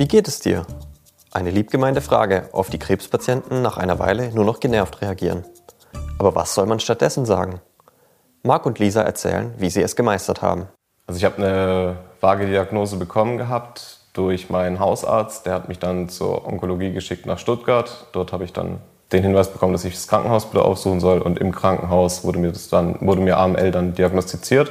Wie geht es dir? Eine liebgemeinte Frage, auf die Krebspatienten nach einer Weile nur noch genervt reagieren. Aber was soll man stattdessen sagen? Marc und Lisa erzählen, wie sie es gemeistert haben. Also ich habe eine vage Diagnose bekommen gehabt durch meinen Hausarzt. Der hat mich dann zur Onkologie geschickt nach Stuttgart. Dort habe ich dann den Hinweis bekommen, dass ich das Krankenhaus bitte aufsuchen soll. Und im Krankenhaus wurde mir, das dann, wurde mir AML dann diagnostiziert.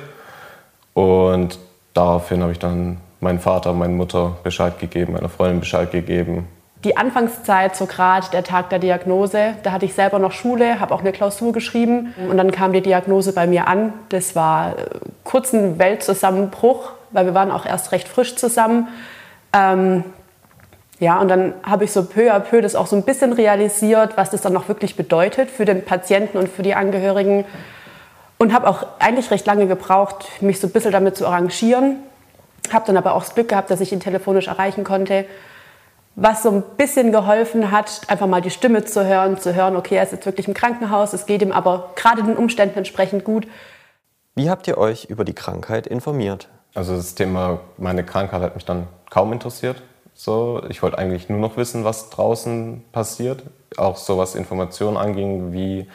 Und daraufhin habe ich dann meinem Vater, meiner Mutter Bescheid gegeben, meiner Freundin Bescheid gegeben. Die Anfangszeit, so gerade der Tag der Diagnose, da hatte ich selber noch Schule, habe auch eine Klausur geschrieben und dann kam die Diagnose bei mir an. Das war äh, kurz ein Weltzusammenbruch, weil wir waren auch erst recht frisch zusammen. Ähm, ja, und dann habe ich so peu à peu das auch so ein bisschen realisiert, was das dann noch wirklich bedeutet für den Patienten und für die Angehörigen. Und habe auch eigentlich recht lange gebraucht, mich so ein bisschen damit zu arrangieren. Habe dann aber auch das Glück gehabt, dass ich ihn telefonisch erreichen konnte. Was so ein bisschen geholfen hat, einfach mal die Stimme zu hören, zu hören, okay, er ist jetzt wirklich im Krankenhaus, es geht ihm aber gerade den Umständen entsprechend gut. Wie habt ihr euch über die Krankheit informiert? Also das Thema meine Krankheit hat mich dann kaum interessiert. So, ich wollte eigentlich nur noch wissen, was draußen passiert. Auch so was Informationen anging, wie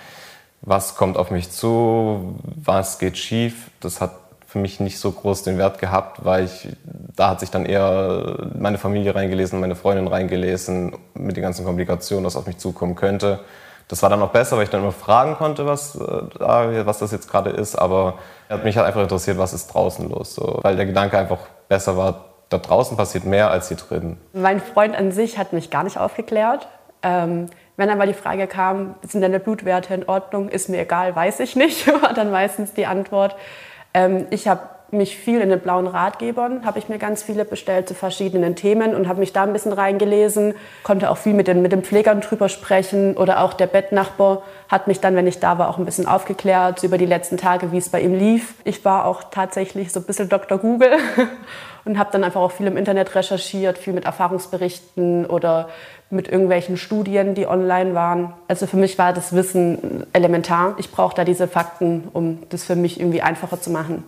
was kommt auf mich zu, was geht schief. Das hat für mich nicht so groß den Wert gehabt, weil ich, da hat sich dann eher meine Familie reingelesen, meine Freundin reingelesen, mit den ganzen Komplikationen, was auf mich zukommen könnte. Das war dann auch besser, weil ich dann immer fragen konnte, was, äh, was das jetzt gerade ist. Aber mich hat einfach interessiert, was ist draußen los. So. Weil der Gedanke einfach besser war, da draußen passiert mehr als hier drin. Mein Freund an sich hat mich gar nicht aufgeklärt. Ähm, wenn einmal die Frage kam, sind deine Blutwerte in Ordnung, ist mir egal, weiß ich nicht, war dann meistens die Antwort. Ähm, ich habe mich viel in den blauen Ratgebern, habe ich mir ganz viele bestellt zu verschiedenen Themen und habe mich da ein bisschen reingelesen, konnte auch viel mit den, mit den Pflegern drüber sprechen oder auch der Bettnachbar hat mich dann, wenn ich da war, auch ein bisschen aufgeklärt über die letzten Tage, wie es bei ihm lief. Ich war auch tatsächlich so ein bisschen Dr. Google und habe dann einfach auch viel im Internet recherchiert, viel mit Erfahrungsberichten oder mit irgendwelchen Studien, die online waren. Also für mich war das Wissen elementar. Ich brauche da diese Fakten, um das für mich irgendwie einfacher zu machen.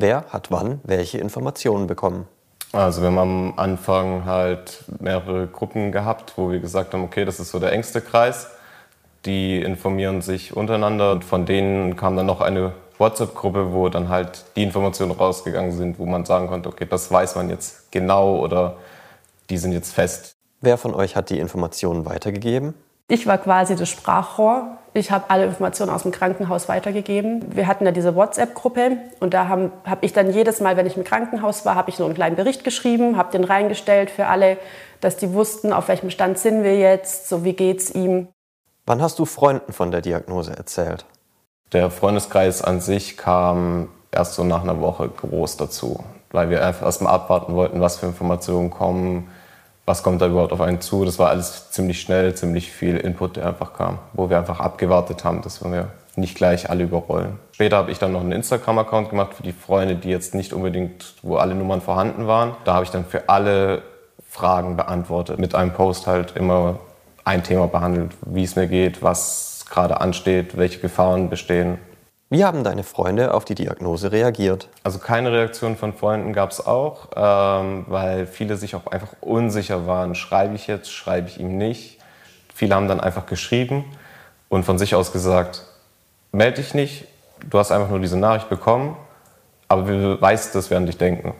Wer hat wann welche Informationen bekommen? Also wir haben am Anfang halt mehrere Gruppen gehabt, wo wir gesagt haben, okay, das ist so der engste Kreis. Die informieren sich untereinander und von denen kam dann noch eine WhatsApp-Gruppe, wo dann halt die Informationen rausgegangen sind, wo man sagen konnte, okay, das weiß man jetzt genau oder die sind jetzt fest. Wer von euch hat die Informationen weitergegeben? Ich war quasi das Sprachrohr. Ich habe alle Informationen aus dem Krankenhaus weitergegeben. Wir hatten ja diese WhatsApp-Gruppe und da habe hab ich dann jedes Mal, wenn ich im Krankenhaus war, habe ich so einen kleinen Bericht geschrieben, habe den reingestellt für alle, dass die wussten, auf welchem Stand sind wir jetzt, so wie geht's ihm. Wann hast du Freunden von der Diagnose erzählt? Der Freundeskreis an sich kam erst so nach einer Woche groß dazu, weil wir einfach erstmal abwarten wollten, was für Informationen kommen, was kommt da überhaupt auf einen zu. Das war alles ziemlich schnell, ziemlich viel Input, der einfach kam, wo wir einfach abgewartet haben, dass wir nicht gleich alle überrollen. Später habe ich dann noch einen Instagram-Account gemacht für die Freunde, die jetzt nicht unbedingt, wo alle Nummern vorhanden waren. Da habe ich dann für alle Fragen beantwortet. Mit einem Post halt immer ein Thema behandelt, wie es mir geht, was gerade ansteht, welche Gefahren bestehen. Wie haben deine Freunde auf die Diagnose reagiert? Also keine Reaktion von Freunden gab es auch, ähm, weil viele sich auch einfach unsicher waren. Schreibe ich jetzt, schreibe ich ihm nicht? Viele haben dann einfach geschrieben und von sich aus gesagt, melde dich nicht, du hast einfach nur diese Nachricht bekommen, aber wir weißt das werden dich denken.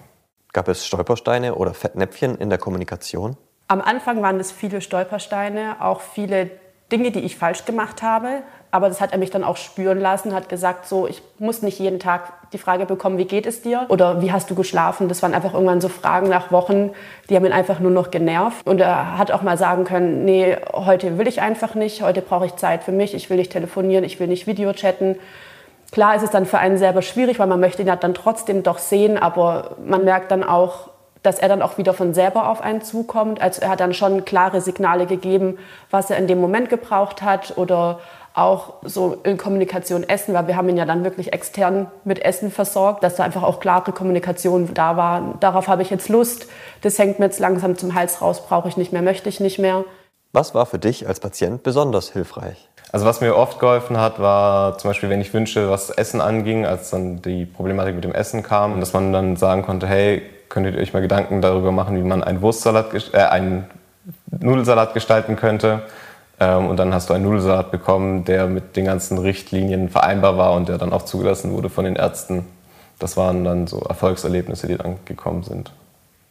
Gab es Stolpersteine oder Fettnäpfchen in der Kommunikation? Am Anfang waren es viele Stolpersteine, auch viele Dinge, die ich falsch gemacht habe. Aber das hat er mich dann auch spüren lassen, hat gesagt, so, ich muss nicht jeden Tag die Frage bekommen, wie geht es dir? Oder wie hast du geschlafen? Das waren einfach irgendwann so Fragen nach Wochen, die haben ihn einfach nur noch genervt. Und er hat auch mal sagen können, nee, heute will ich einfach nicht, heute brauche ich Zeit für mich, ich will nicht telefonieren, ich will nicht Videochatten. Klar ist es dann für einen selber schwierig, weil man möchte ihn halt dann trotzdem doch sehen, aber man merkt dann auch, dass er dann auch wieder von selber auf einen zukommt. Also er hat dann schon klare Signale gegeben, was er in dem Moment gebraucht hat oder auch so in Kommunikation Essen, weil wir haben ihn ja dann wirklich extern mit Essen versorgt, dass da einfach auch klare Kommunikation da war. Darauf habe ich jetzt Lust, das hängt mir jetzt langsam zum Hals raus, brauche ich nicht mehr, möchte ich nicht mehr. Was war für dich als Patient besonders hilfreich? Also was mir oft geholfen hat, war zum Beispiel, wenn ich Wünsche, was Essen anging, als dann die Problematik mit dem Essen kam, dass man dann sagen konnte, hey, könntet ihr euch mal Gedanken darüber machen, wie man einen Wurstsalat, äh, einen Nudelsalat gestalten könnte. Ähm, und dann hast du einen Nudelsalat bekommen, der mit den ganzen Richtlinien vereinbar war und der dann auch zugelassen wurde von den Ärzten. Das waren dann so Erfolgserlebnisse, die dann gekommen sind.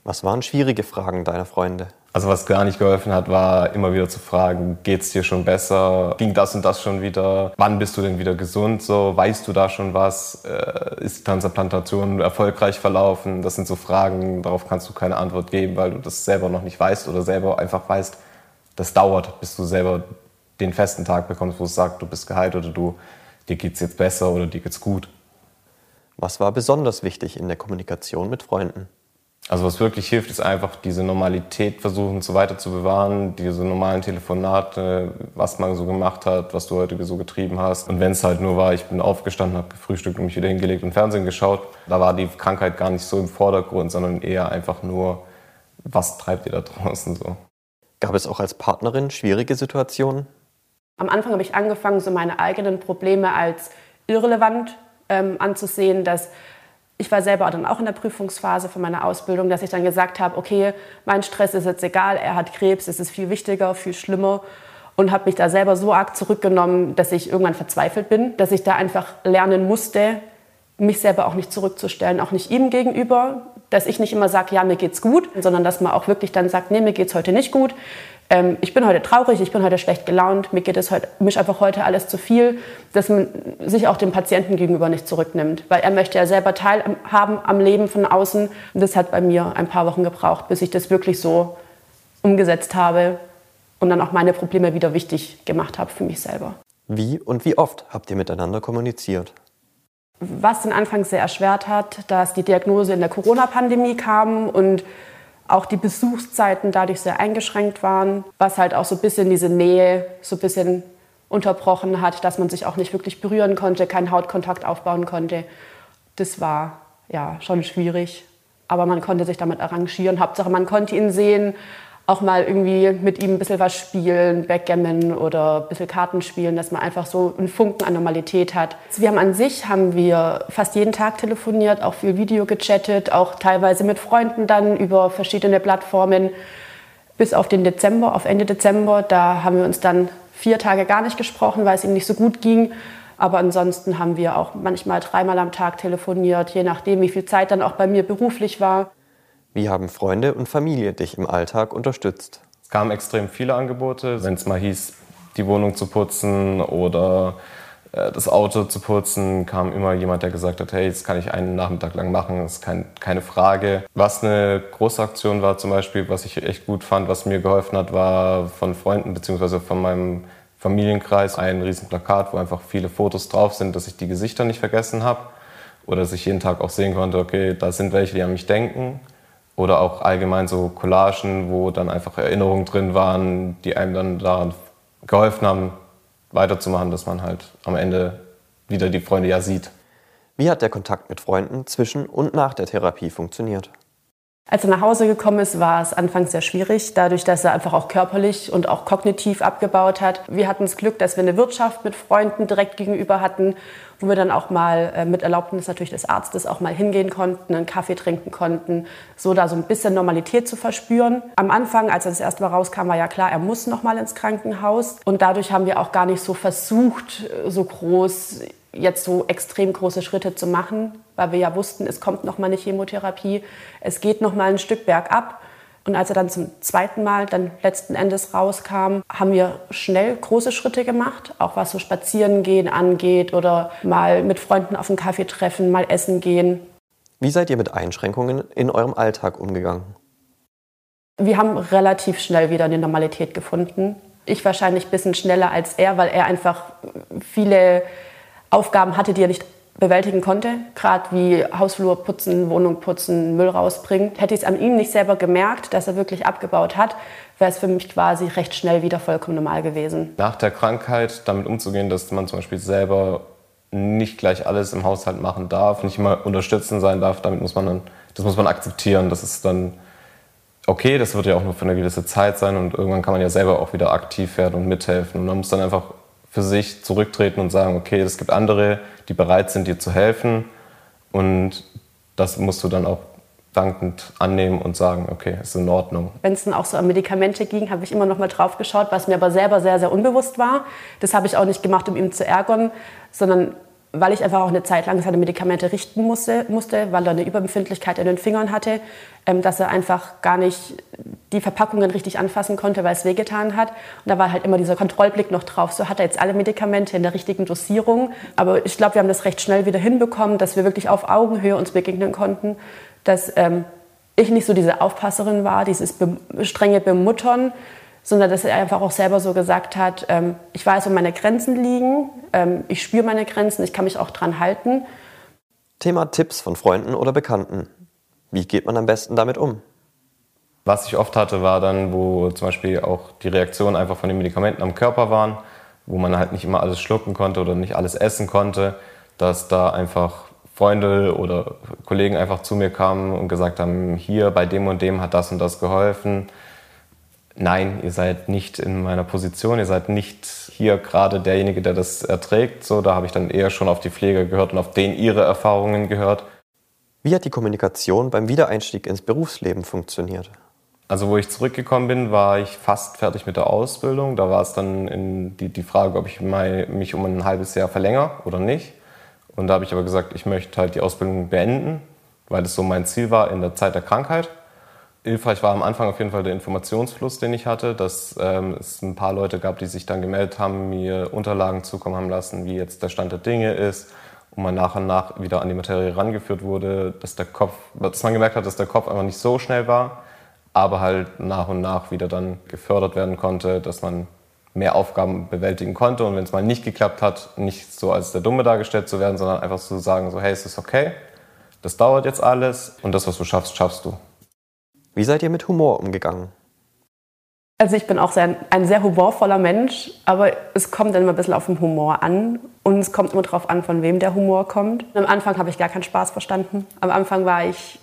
Was waren schwierige Fragen deiner Freunde? Also was gar nicht geholfen hat, war immer wieder zu fragen, geht's dir schon besser? Ging das und das schon wieder? Wann bist du denn wieder gesund? So, weißt du da schon was? Äh, ist die Transplantation erfolgreich verlaufen? Das sind so Fragen, darauf kannst du keine Antwort geben, weil du das selber noch nicht weißt oder selber einfach weißt, das dauert, bis du selber den festen Tag bekommst, wo es sagt, du bist geheilt oder du, dir geht's jetzt besser oder dir geht's gut. Was war besonders wichtig in der Kommunikation mit Freunden? Also was wirklich hilft, ist einfach diese Normalität versuchen so weiter zu bewahren, diese normalen Telefonate, was man so gemacht hat, was du heute so getrieben hast. Und wenn es halt nur war, ich bin aufgestanden, habe gefrühstückt und mich wieder hingelegt und Fernsehen geschaut, da war die Krankheit gar nicht so im Vordergrund, sondern eher einfach nur, was treibt ihr da draußen so. Gab es auch als Partnerin schwierige Situationen? Am Anfang habe ich angefangen, so meine eigenen Probleme als irrelevant ähm, anzusehen, dass ich war selber dann auch in der Prüfungsphase von meiner Ausbildung, dass ich dann gesagt habe, okay, mein Stress ist jetzt egal, er hat Krebs, es ist viel wichtiger, viel schlimmer und habe mich da selber so arg zurückgenommen, dass ich irgendwann verzweifelt bin, dass ich da einfach lernen musste, mich selber auch nicht zurückzustellen, auch nicht ihm gegenüber, dass ich nicht immer sage, ja, mir geht's gut, sondern dass man auch wirklich dann sagt, nee, mir geht's heute nicht gut. Ähm, ich bin heute traurig, ich bin heute schlecht gelaunt, mir geht es heute, mich einfach heute alles zu viel, dass man sich auch dem Patienten gegenüber nicht zurücknimmt, weil er möchte ja selber teilhaben am Leben von außen. Und das hat bei mir ein paar Wochen gebraucht, bis ich das wirklich so umgesetzt habe und dann auch meine Probleme wieder wichtig gemacht habe für mich selber. Wie und wie oft habt ihr miteinander kommuniziert? Was den Anfang sehr erschwert hat, dass die Diagnose in der Corona-Pandemie kam und auch die Besuchszeiten dadurch sehr eingeschränkt waren, was halt auch so ein bisschen diese Nähe so ein bisschen unterbrochen hat, dass man sich auch nicht wirklich berühren konnte, keinen Hautkontakt aufbauen konnte. Das war ja schon schwierig, aber man konnte sich damit arrangieren. Hauptsache, man konnte ihn sehen, auch mal irgendwie mit ihm ein bisschen was spielen, Backgammon oder ein bisschen Karten spielen, dass man einfach so einen Funken an Normalität hat. Wir haben an sich, haben wir fast jeden Tag telefoniert, auch viel Video gechattet, auch teilweise mit Freunden dann über verschiedene Plattformen. Bis auf den Dezember, auf Ende Dezember, da haben wir uns dann vier Tage gar nicht gesprochen, weil es ihm nicht so gut ging. Aber ansonsten haben wir auch manchmal dreimal am Tag telefoniert, je nachdem, wie viel Zeit dann auch bei mir beruflich war. Wie haben Freunde und Familie dich im Alltag unterstützt? Es kamen extrem viele Angebote, wenn es mal hieß, die Wohnung zu putzen oder äh, das Auto zu putzen, kam immer jemand, der gesagt hat, hey, das kann ich einen Nachmittag lang machen, das ist kein, keine Frage. Was eine große Aktion war zum Beispiel, was ich echt gut fand, was mir geholfen hat, war von Freunden bzw. von meinem Familienkreis ein Riesenplakat, wo einfach viele Fotos drauf sind, dass ich die Gesichter nicht vergessen habe oder dass ich jeden Tag auch sehen konnte, okay, da sind welche, die an mich denken. Oder auch allgemein so Collagen, wo dann einfach Erinnerungen drin waren, die einem dann daran geholfen haben, weiterzumachen, dass man halt am Ende wieder die Freunde ja sieht. Wie hat der Kontakt mit Freunden zwischen und nach der Therapie funktioniert? Als er nach Hause gekommen ist, war es anfangs sehr schwierig, dadurch, dass er einfach auch körperlich und auch kognitiv abgebaut hat. Wir hatten das Glück, dass wir eine Wirtschaft mit Freunden direkt gegenüber hatten, wo wir dann auch mal äh, mit Erlaubnis natürlich des Arztes auch mal hingehen konnten, einen Kaffee trinken konnten, so da so ein bisschen Normalität zu verspüren. Am Anfang, als er das erste Mal rauskam, war ja klar, er muss noch mal ins Krankenhaus und dadurch haben wir auch gar nicht so versucht, so groß jetzt so extrem große Schritte zu machen, weil wir ja wussten, es kommt noch mal eine Chemotherapie, es geht noch mal ein Stück bergab. Und als er dann zum zweiten Mal dann letzten Endes rauskam, haben wir schnell große Schritte gemacht, auch was so Spazierengehen angeht oder mal mit Freunden auf einen Kaffee treffen, mal essen gehen. Wie seid ihr mit Einschränkungen in eurem Alltag umgegangen? Wir haben relativ schnell wieder eine Normalität gefunden. Ich wahrscheinlich ein bisschen schneller als er, weil er einfach viele Aufgaben hatte, die er nicht bewältigen konnte, gerade wie Hausflur putzen, Wohnung putzen, Müll rausbringen. Hätte ich es an ihm nicht selber gemerkt, dass er wirklich abgebaut hat, wäre es für mich quasi recht schnell wieder vollkommen normal gewesen. Nach der Krankheit damit umzugehen, dass man zum Beispiel selber nicht gleich alles im Haushalt machen darf, nicht immer unterstützen sein darf, damit muss man dann, das muss man akzeptieren. Das ist dann okay, das wird ja auch nur für eine gewisse Zeit sein und irgendwann kann man ja selber auch wieder aktiv werden und mithelfen. Und man muss dann einfach für sich zurücktreten und sagen, okay, es gibt andere, die bereit sind, dir zu helfen und das musst du dann auch dankend annehmen und sagen, okay, ist in Ordnung. Wenn es dann auch so um Medikamente ging, habe ich immer noch mal drauf geschaut, was mir aber selber sehr, sehr unbewusst war. Das habe ich auch nicht gemacht, um ihn zu ärgern, sondern weil ich einfach auch eine Zeit lang seine Medikamente richten musste, musste weil er eine Überempfindlichkeit in den Fingern hatte, ähm, dass er einfach gar nicht die Verpackungen richtig anfassen konnte, weil es wehgetan hat. Und da war halt immer dieser Kontrollblick noch drauf. So hat er jetzt alle Medikamente in der richtigen Dosierung. Aber ich glaube, wir haben das recht schnell wieder hinbekommen, dass wir wirklich auf Augenhöhe uns begegnen konnten, dass ähm, ich nicht so diese Aufpasserin war, dieses strenge Bemuttern, sondern dass er einfach auch selber so gesagt hat, ähm, ich weiß, wo meine Grenzen liegen, ähm, ich spüre meine Grenzen, ich kann mich auch dran halten. Thema Tipps von Freunden oder Bekannten. Wie geht man am besten damit um? Was ich oft hatte, war dann, wo zum Beispiel auch die Reaktionen einfach von den Medikamenten am Körper waren, wo man halt nicht immer alles schlucken konnte oder nicht alles essen konnte, dass da einfach Freunde oder Kollegen einfach zu mir kamen und gesagt haben, hier bei dem und dem hat das und das geholfen nein, ihr seid nicht in meiner Position, ihr seid nicht hier gerade derjenige, der das erträgt. So, da habe ich dann eher schon auf die Pfleger gehört und auf denen ihre Erfahrungen gehört. Wie hat die Kommunikation beim Wiedereinstieg ins Berufsleben funktioniert? Also wo ich zurückgekommen bin, war ich fast fertig mit der Ausbildung. Da war es dann die, die Frage, ob ich mich um ein halbes Jahr verlängere oder nicht. Und da habe ich aber gesagt, ich möchte halt die Ausbildung beenden, weil das so mein Ziel war in der Zeit der Krankheit hilfreich war am Anfang auf jeden Fall der Informationsfluss, den ich hatte, dass ähm, es ein paar Leute gab, die sich dann gemeldet haben, mir Unterlagen zukommen haben lassen, wie jetzt der Stand der Dinge ist und man nach und nach wieder an die Materie rangeführt wurde, dass der Kopf, dass man gemerkt hat, dass der Kopf einfach nicht so schnell war, aber halt nach und nach wieder dann gefördert werden konnte, dass man mehr Aufgaben bewältigen konnte und wenn es mal nicht geklappt hat, nicht so als der Dumme dargestellt zu werden, sondern einfach zu sagen, so hey, es ist okay, das dauert jetzt alles und das, was du schaffst, schaffst du. Wie seid ihr mit Humor umgegangen? Also ich bin auch sehr, ein sehr humorvoller Mensch, aber es kommt dann immer ein bisschen auf den Humor an und es kommt immer darauf an, von wem der Humor kommt. Am Anfang habe ich gar keinen Spaß verstanden. Am Anfang war ich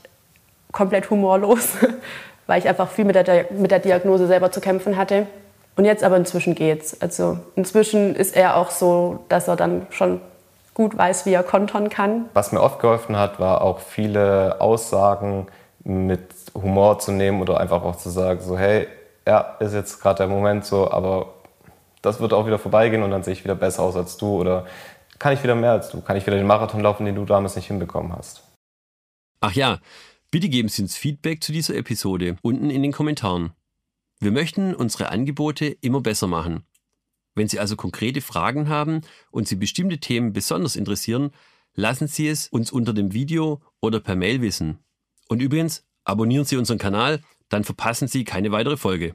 komplett humorlos, weil ich einfach viel mit der, mit der Diagnose selber zu kämpfen hatte. Und jetzt aber inzwischen geht's. Also inzwischen ist er auch so, dass er dann schon gut weiß, wie er kontern kann. Was mir oft geholfen hat, war auch viele Aussagen mit Humor zu nehmen oder einfach auch zu sagen, so hey, ja, ist jetzt gerade der Moment so, aber das wird auch wieder vorbeigehen und dann sehe ich wieder besser aus als du oder kann ich wieder mehr als du, kann ich wieder den Marathon laufen, den du damals nicht hinbekommen hast. Ach ja, bitte geben Sie uns Feedback zu dieser Episode unten in den Kommentaren. Wir möchten unsere Angebote immer besser machen. Wenn Sie also konkrete Fragen haben und Sie bestimmte Themen besonders interessieren, lassen Sie es uns unter dem Video oder per Mail wissen. Und übrigens, abonnieren Sie unseren Kanal, dann verpassen Sie keine weitere Folge.